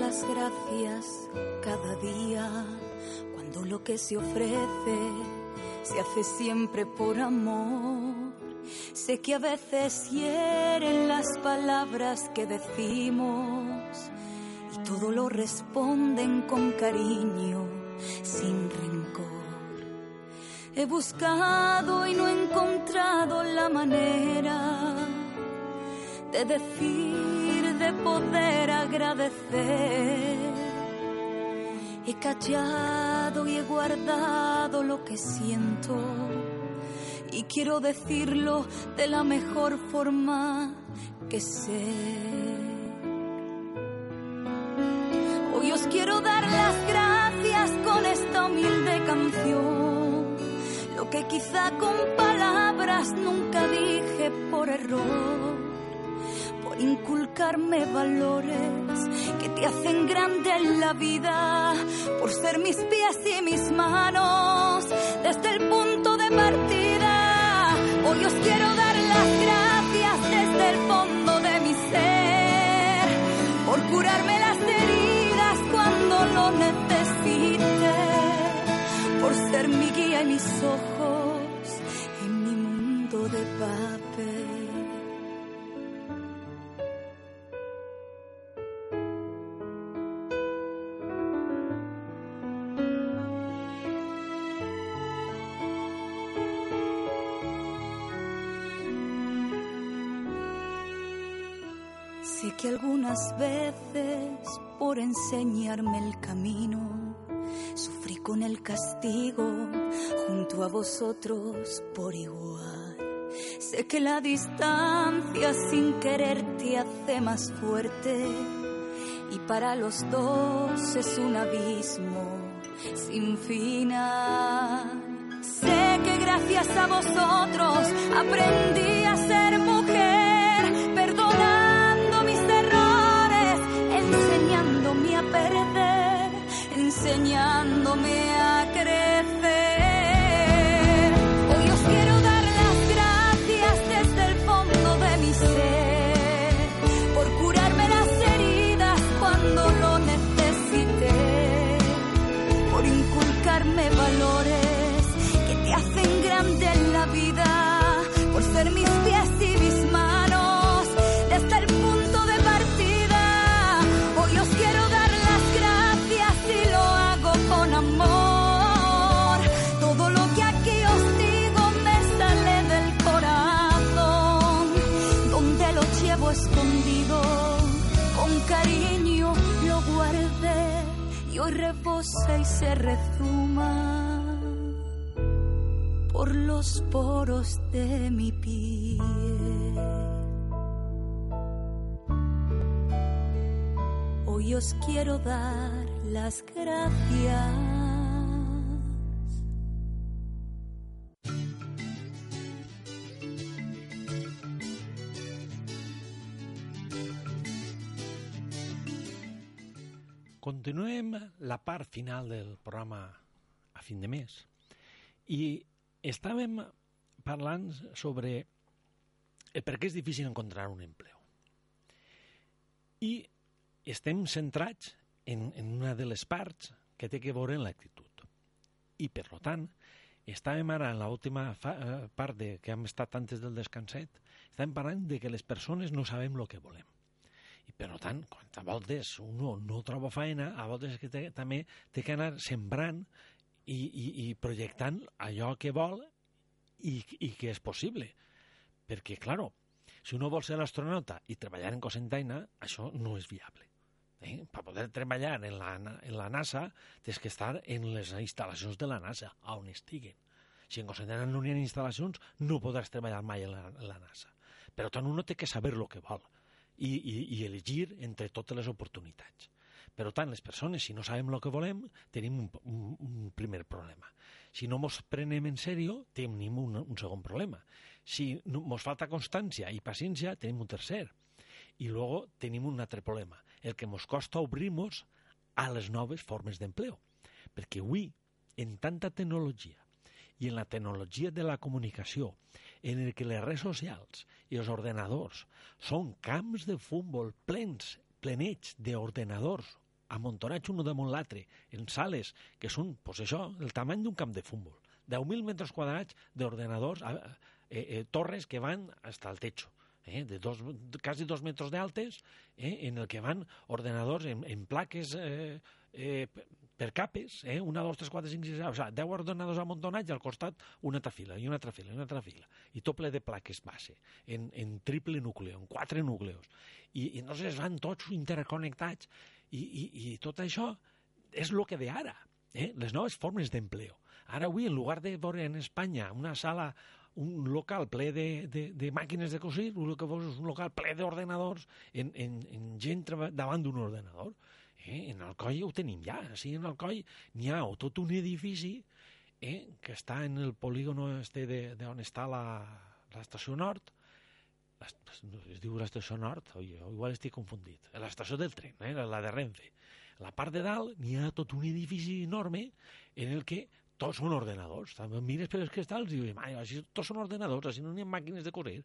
[SPEAKER 3] Las gracias cada día cuando lo que se ofrece se hace siempre por amor. Sé que a veces hieren las palabras que decimos y todo lo responden con cariño, sin rencor. He buscado y no he encontrado la manera de decir, de poder agradecer. He callado y he guardado lo que siento y quiero decirlo de la mejor forma que sé. Hoy os quiero dar las gracias con esta humilde canción, lo que quizá con palabras nunca dije por error inculcarme valores que te hacen grande en la vida, por ser mis pies y mis manos desde el punto de partida. Hoy os quiero dar las gracias desde el fondo de mi ser, por curarme las heridas cuando lo necesite, por ser mi guía y mis ojos en mi mundo de papel. Veces por enseñarme el camino sufrí con el castigo junto a vosotros por igual. Sé que la distancia sin querer te hace más fuerte y para los dos es un abismo sin final. Sé que gracias a vosotros aprendí a ser y se rezuma por los poros de mi piel. Hoy os quiero dar las gracias
[SPEAKER 2] continuem la part final del programa a fin de mes i estàvem parlant sobre el per què és difícil encontrar un empleo. I estem centrats en, en una de les parts que té que veure en l'actitud. I, per tant, estàvem ara en l'última eh, part de, que hem estat antes del descanset, estàvem parlant de que les persones no sabem el que volem. Per tant, quan a voltes uno no troba feina, a voltes que té, també té que anar sembrant i, i, i projectant allò que vol i, i que és possible. Perquè, claro, si uno vol ser l'astronauta i treballar en cosentaina, això no és viable. Eh? Per poder treballar en la, en la NASA, tens que estar en les instal·lacions de la NASA, on estiguen. Si en cosentaina no hi ha instal·lacions, no podràs treballar mai en la, en la NASA. Per tant, uno té que saber el que vol i, i, i elegir entre totes les oportunitats. Per tant, les persones, si no sabem el que volem, tenim un, un, un primer problema. Si no ens prenem en sèrio, tenim un, un segon problema. Si no, ens falta constància i paciència, tenim un tercer. I luego tenim un altre problema, el que ens costa obrir-nos a les noves formes d'empleo. Perquè avui, en tanta tecnologia i en la tecnologia de la comunicació, en el que les redes socials i els ordenadors són camps de futbol plens, plenets d'ordenadors amuntonats un damunt l'altre, en sales que són, pues això, el tamany d'un camp de futbol. 10.000 metres quadrats d'ordenadors, eh, eh, torres que van hasta el techo, eh, de dos, quasi dos metres d'altes, eh, en el que van ordenadors en, en plaques eh, eh, per capes, eh? una, dos, tres, quatre, cinc, sis, o sigui, deu ordenadors amuntonats i al costat una altra fila, i una altra fila, i una altra fila, i tot ple de plaques base, en, en triple núcleo, en quatre núcleos. I, i entonces van tots interconnectats, i, i, i tot això és el que de ara, eh? les noves formes d'empleo. Ara avui, en lugar de veure en Espanya una sala un local ple de, de, de màquines de cosir, el que vols és un local ple d'ordenadors, en, en, en gent davant d'un ordenador. Eh? En Alcoi ho tenim ja. Sí, en Alcoi n'hi ha tot un edifici eh? que està en el polígono este de, de on està l'estació nord, es diu l'estació nord, o igual estic confundit, l'estació del tren, eh? la de Renfe. La part de dalt n'hi ha tot un edifici enorme en el que tots són ordenadors. També mires per els cristals i dius, així tots són ordenadors, així no n'hi ha màquines de correr.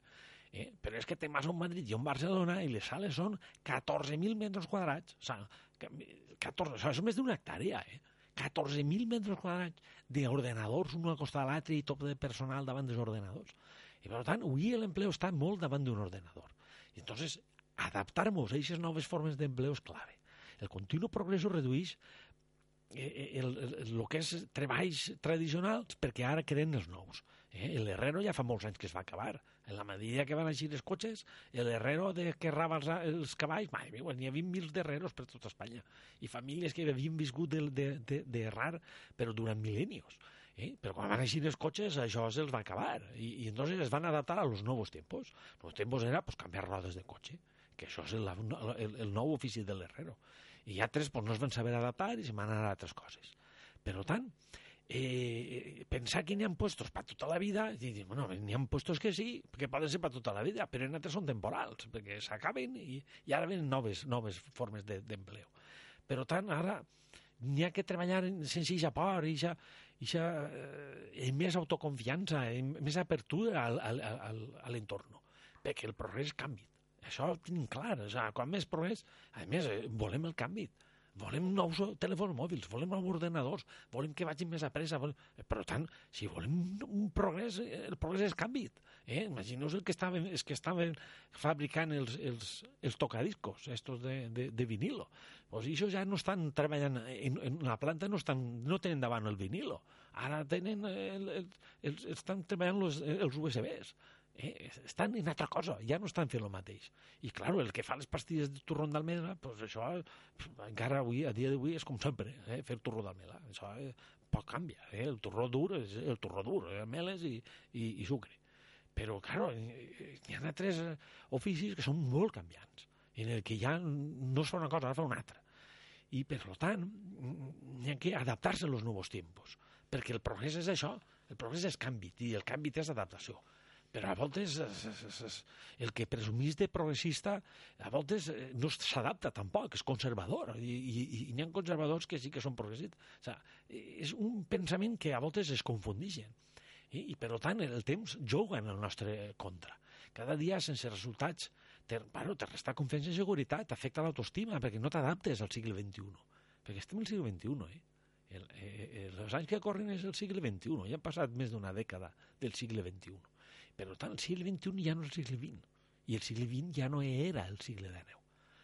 [SPEAKER 2] Eh? Però és que té més un Madrid i un Barcelona i les sales són 14.000 metres quadrats. O sigui, 14, això és més d'una hectàrea, eh? 14.000 metres quadrats d'ordenadors, un al costat de l'altre i tot de personal davant dels ordenadors. I per tant, avui l'empleo està molt davant d'un ordenador. I entonces, adaptar-nos a aquestes noves formes d'empleo és clave. El continu progrés redueix el, eh, el, el, el que és treballs tradicionals perquè ara creen els nous. Eh? El ja fa molts anys que es va acabar. En la medida que van així els cotxes, el Herrero de que raba els, els cavalls, mai, n'hi havia mils d'Herreros per tota Espanya. I famílies que havien viscut de, de, de, de però durant mil·lennios. Eh? Però quan van així els cotxes, això se'ls va acabar. I, i entonces es van adaptar a los nuevos tiempos. Los tiempos era pues, canviar rodes de cotxe, que això és el, el, el nou ofici de l'herrero. I altres pues, no es van saber adaptar i se van anar a altres coses. Per tant, eh, pensar que n'hi ha puestos per tota la vida, i dir, bueno, n'hi ha puestos que sí, que poden ser per tota la vida, però en altres són temporals, perquè s'acaben i, i ara venen noves, noves formes d'empleo. De, per tant, ara n'hi ha que treballar sense ixa por, ixa, ixa, eh, més autoconfiança, més apertura al, al, al, a l'entorn, perquè el progrés canvi. Això ho tenim clar, o sigui, quan més progrés, a més, eh, volem el canvi volem nous telèfons mòbils, volem nous ordenadors, volem que vagin més a pressa. Volem... Per tant, si volem un progrés, el progrés és canvi. Eh? Imagineu el que estaven, els que estaven fabricant els, els, els tocadiscos, estos de, de, de vinilo. Pues això ja no estan treballant en, en la planta, no, estan, no tenen davant el vinilo. Ara tenen el, el, el, estan treballant els, els USBs eh, estan en altra cosa, ja no estan fent el mateix. I, clar, el que fa les pastilles de turró d'almendra, pues això encara avui, a dia d'avui, és com sempre, eh, fer turró d'almendra. Això eh, pot canviar, eh? el turró dur és el turró dur, eh? meles i, i, i sucre. Però, clar, hi ha altres oficis que són molt canviants, en el que ja no es fa una cosa, ara fa una altra. I, per tant, hi ha que adaptar-se als nous temps, perquè el progrés és això, el progrés és canvi, i el canvi és adaptació. Però a voltes el que presumís de progressista a voltes eh, no s'adapta tampoc, és conservador i, i, i n'hi ha conservadors que sí que són progressistes. O sigui, és un pensament que a voltes es confundixen. I, i per tant el temps juga en el nostre contra. Cada dia sense resultats te, bueno, te resta confiança i seguretat, afecta l'autoestima perquè no t'adaptes al segle XXI. Perquè estem al segle XXI, eh? El, eh, eh, els anys que corren és el segle XXI, ja han passat més d'una dècada del segle XXI. Per tant, el segle XXI ja no és el segle XX, i el segle XX ja no era el segle XIX.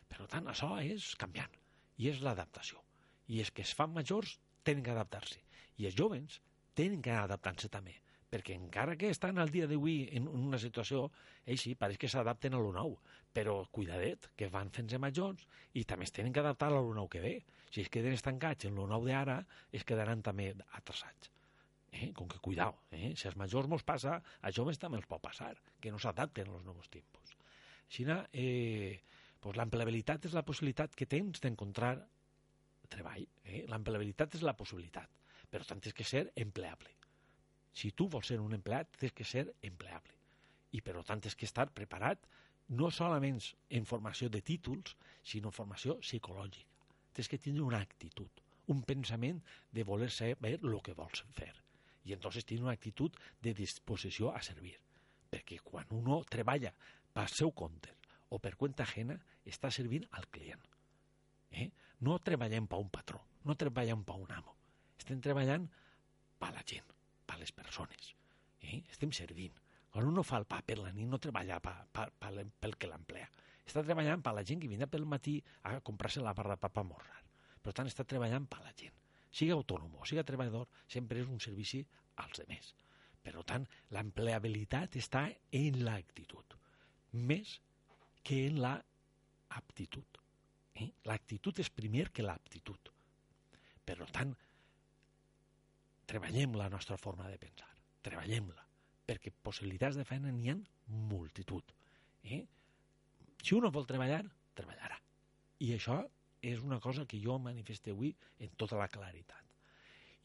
[SPEAKER 2] Per tant, això és canviant, i és l'adaptació. I és que es fan majors tenen que adaptar-se, i els jovens tenen que adaptar-se també, perquè encara que estan al dia d'avui en una situació, ells sí, pareix que s'adapten a lo nou, però cuidadet, que van fent-se majors i també es tenen que adaptar a lo nou que ve. Si es queden estancats en lo nou d'ara, es quedaran també atrasats. Eh? Com que cuidao, eh? si als majors mos passa, a joves també els pot passar, que no s'adapten als nous temps. Així, eh, pues l'empleabilitat és la possibilitat que tens d'encontrar treball. Eh? L'empleabilitat és la possibilitat, però tant és que ser empleable. Si tu vols ser un empleat, tens que ser empleable. I per tant és que estar preparat no solament en formació de títols, sinó en formació psicològica. Tens que tindre una actitud, un pensament de voler saber el que vols fer. I entonces tindre una actitud de disposició a servir. Perquè quan uno treballa per seu compte o per cuenta ajena, està servint al client. Eh? No treballem per un patró, no treballem per un amo. Estem treballant per la gent, per les persones. Eh? Estem servint. Quan uno fa el pa per la nit no treballa pa, pa, pa, pel que l'emplea. Està treballant per la gent que vindrà pel matí a comprar-se la barra de papa morrar. Per tant, està treballant per la gent. Siga autònom o siga treballador, sempre és un servici als demés. Per tant, l'empleabilitat està en l'actitud, més que en la aptitud. Eh? L'actitud és primer que l'aptitud. Per tant, treballem la nostra forma de pensar, treballem-la perquè possibilitats de feina n'hi ha multitud. Eh? Si un vol treballar, treballarà. I això és una cosa que jo manifeste avui en tota la claritat.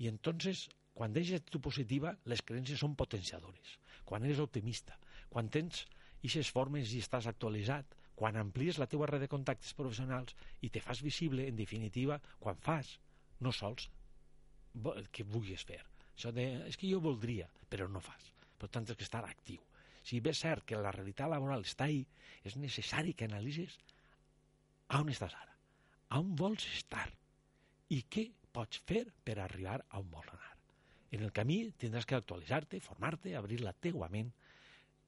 [SPEAKER 2] I entonces, quan deixes tu positiva, les creences són potenciadores. Quan eres optimista, quan tens aquestes formes i estàs actualitzat, quan amplies la teua red de contactes professionals i te fas visible, en definitiva, quan fas, no sols el que vulguis fer. Això de, és que jo voldria, però no fas per tant és que estar actiu. Si bé és cert que la realitat laboral està ahí, és necessari que analitzis on estàs ara, a on vols estar i què pots fer per arribar a on vols anar. En el camí tindràs que actualitzar-te, formar-te, obrir la teua ment,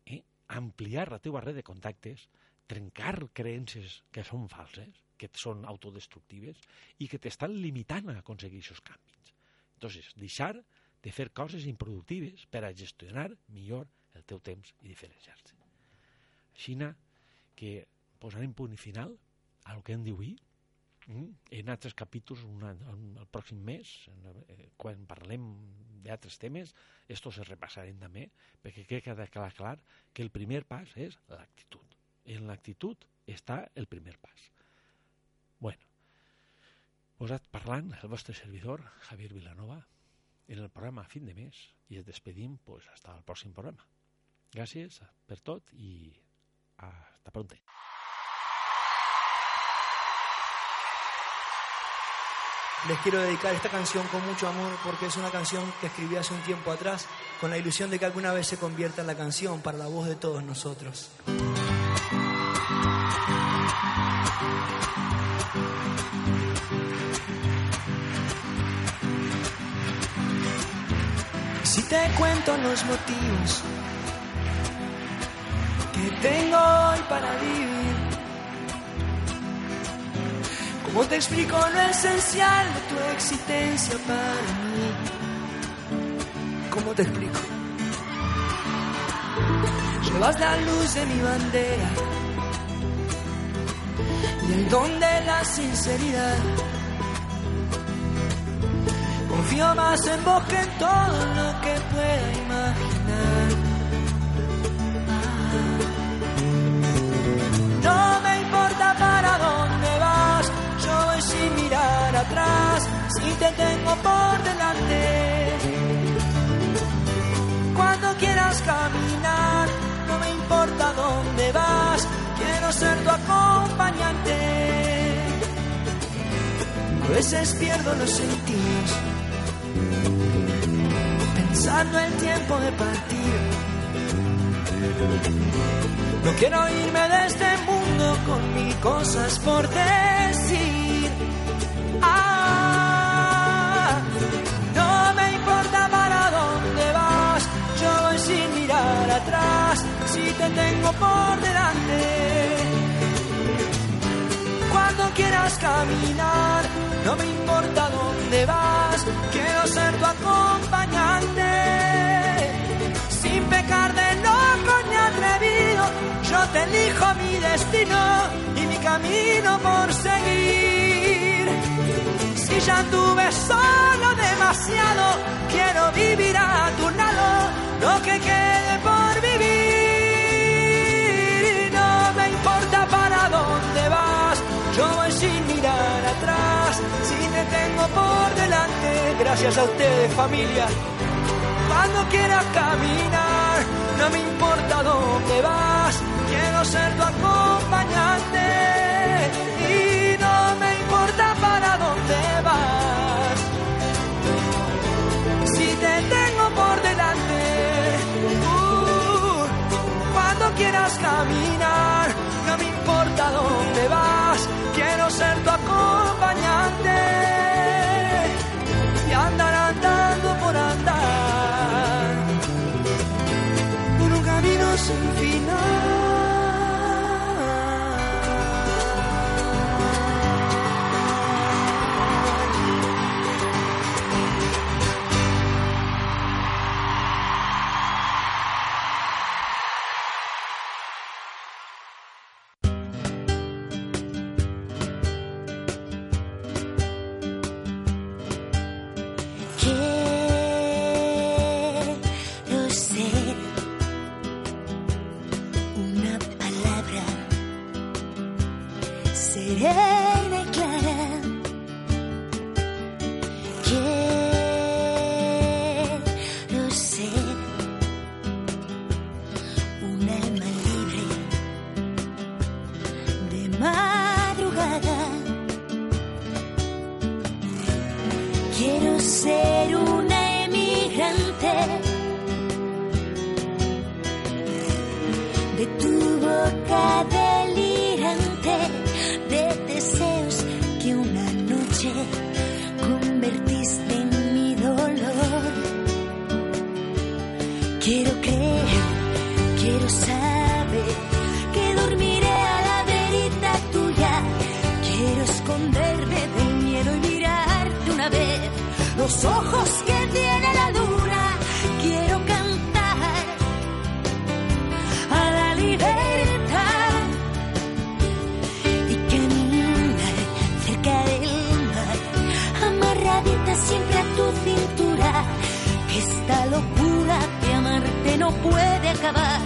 [SPEAKER 2] eh? ampliar la teua red de contactes, trencar creences que són falses, que són autodestructives i que t'estan limitant a aconseguir aquests canvis. Entonces, deixar de fer coses improductives per a gestionar millor el teu temps i diferenciar-se. Així que posarem punt final al que hem d'avui en altres capítols una, el pròxim mes eh, quan parlem d'altres temes estos se repassarem també perquè queda clar, clar que el primer pas és l'actitud en l'actitud està el primer pas bueno posat parlant el vostre servidor Javier Vilanova en el programa fin de mes i ens despedim pues, hasta el pròxim programa. Gràcies per tot i hasta pronto.
[SPEAKER 5] Les quiero dedicar esta canción con mucho amor porque es una canción que escribí hace un tiempo atrás con la ilusión de que alguna vez se convierta en la canción para la voz de todos nosotros. Si te cuento los motivos que tengo hoy para vivir, ¿cómo te explico lo esencial de tu existencia para mí? ¿Cómo te explico? Llevas la luz de mi bandera y el don de la sinceridad Confío más en vos que en todo lo que pueda imaginar. No me importa para dónde si te tengo por delante. Cuando quieras caminar, no me importa dónde vas, quiero ser tu acompañante. A veces pierdo los sentidos, pensando el tiempo de partir. No quiero irme de este mundo con mil cosas por decir. Si te tengo por delante cuando quieras caminar, no me importa dónde vas, quiero ser tu acompañante. Sin pecar de loco ni atrevido, yo te elijo mi destino y mi camino por seguir. Si ya anduve solo demasiado, quiero vivir a tu lado, lo que quede por delante, gracias a ustedes familia. Cuando quieras caminar, no me importa dónde vas, quiero ser tu acompañante. Y no me importa para dónde vas, si te tengo por delante. Uh, cuando quieras caminar, no me importa dónde vas, quiero ser tu acompañante camino sin final.
[SPEAKER 6] De tu boca delirante de deseos que una noche convertiste en mi dolor. Quiero creer, quiero saber que dormiré a la verita tuya. Quiero esconderme del miedo y mirarte una vez los ojos que tiene la luna. Esta locura de amarte no puede acabar,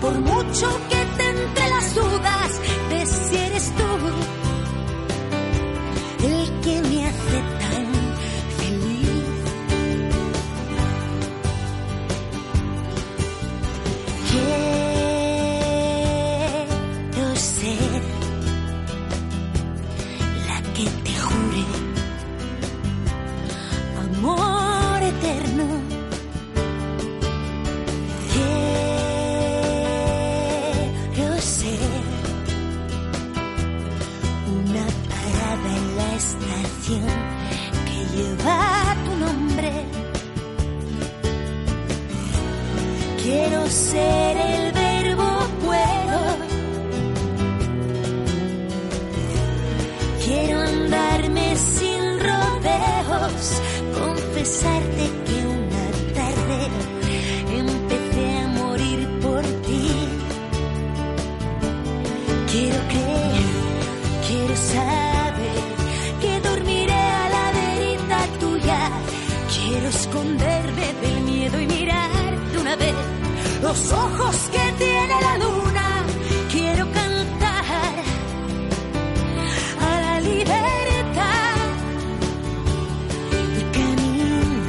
[SPEAKER 6] por mucho que te entre las dudas saber que dormiré a la verita tuya. Quiero esconderme del miedo y mirarte una vez los ojos que tiene la luna. Quiero cantar a la libertad y caminar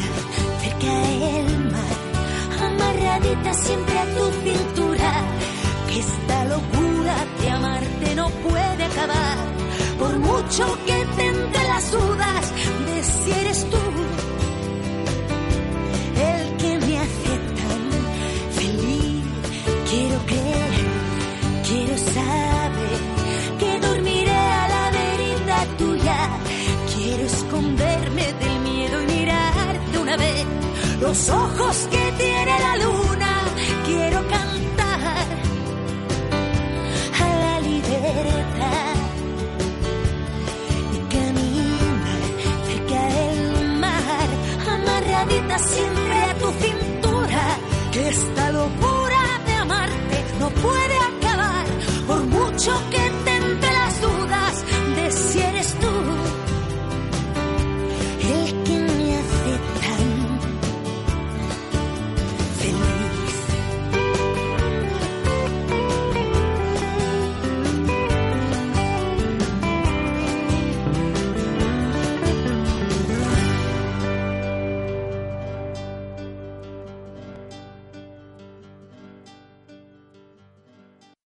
[SPEAKER 6] cerca del mar, amarradita siempre a tu cintura. Esta locura de amarte no puede mucho que las dudas de si eres tú el que me hace tan feliz. Quiero creer, quiero saber que dormiré a la deriva tuya. Quiero esconderme del miedo y mirarte una vez los ojos que Esta locura de amarte no puede acabar, por mucho que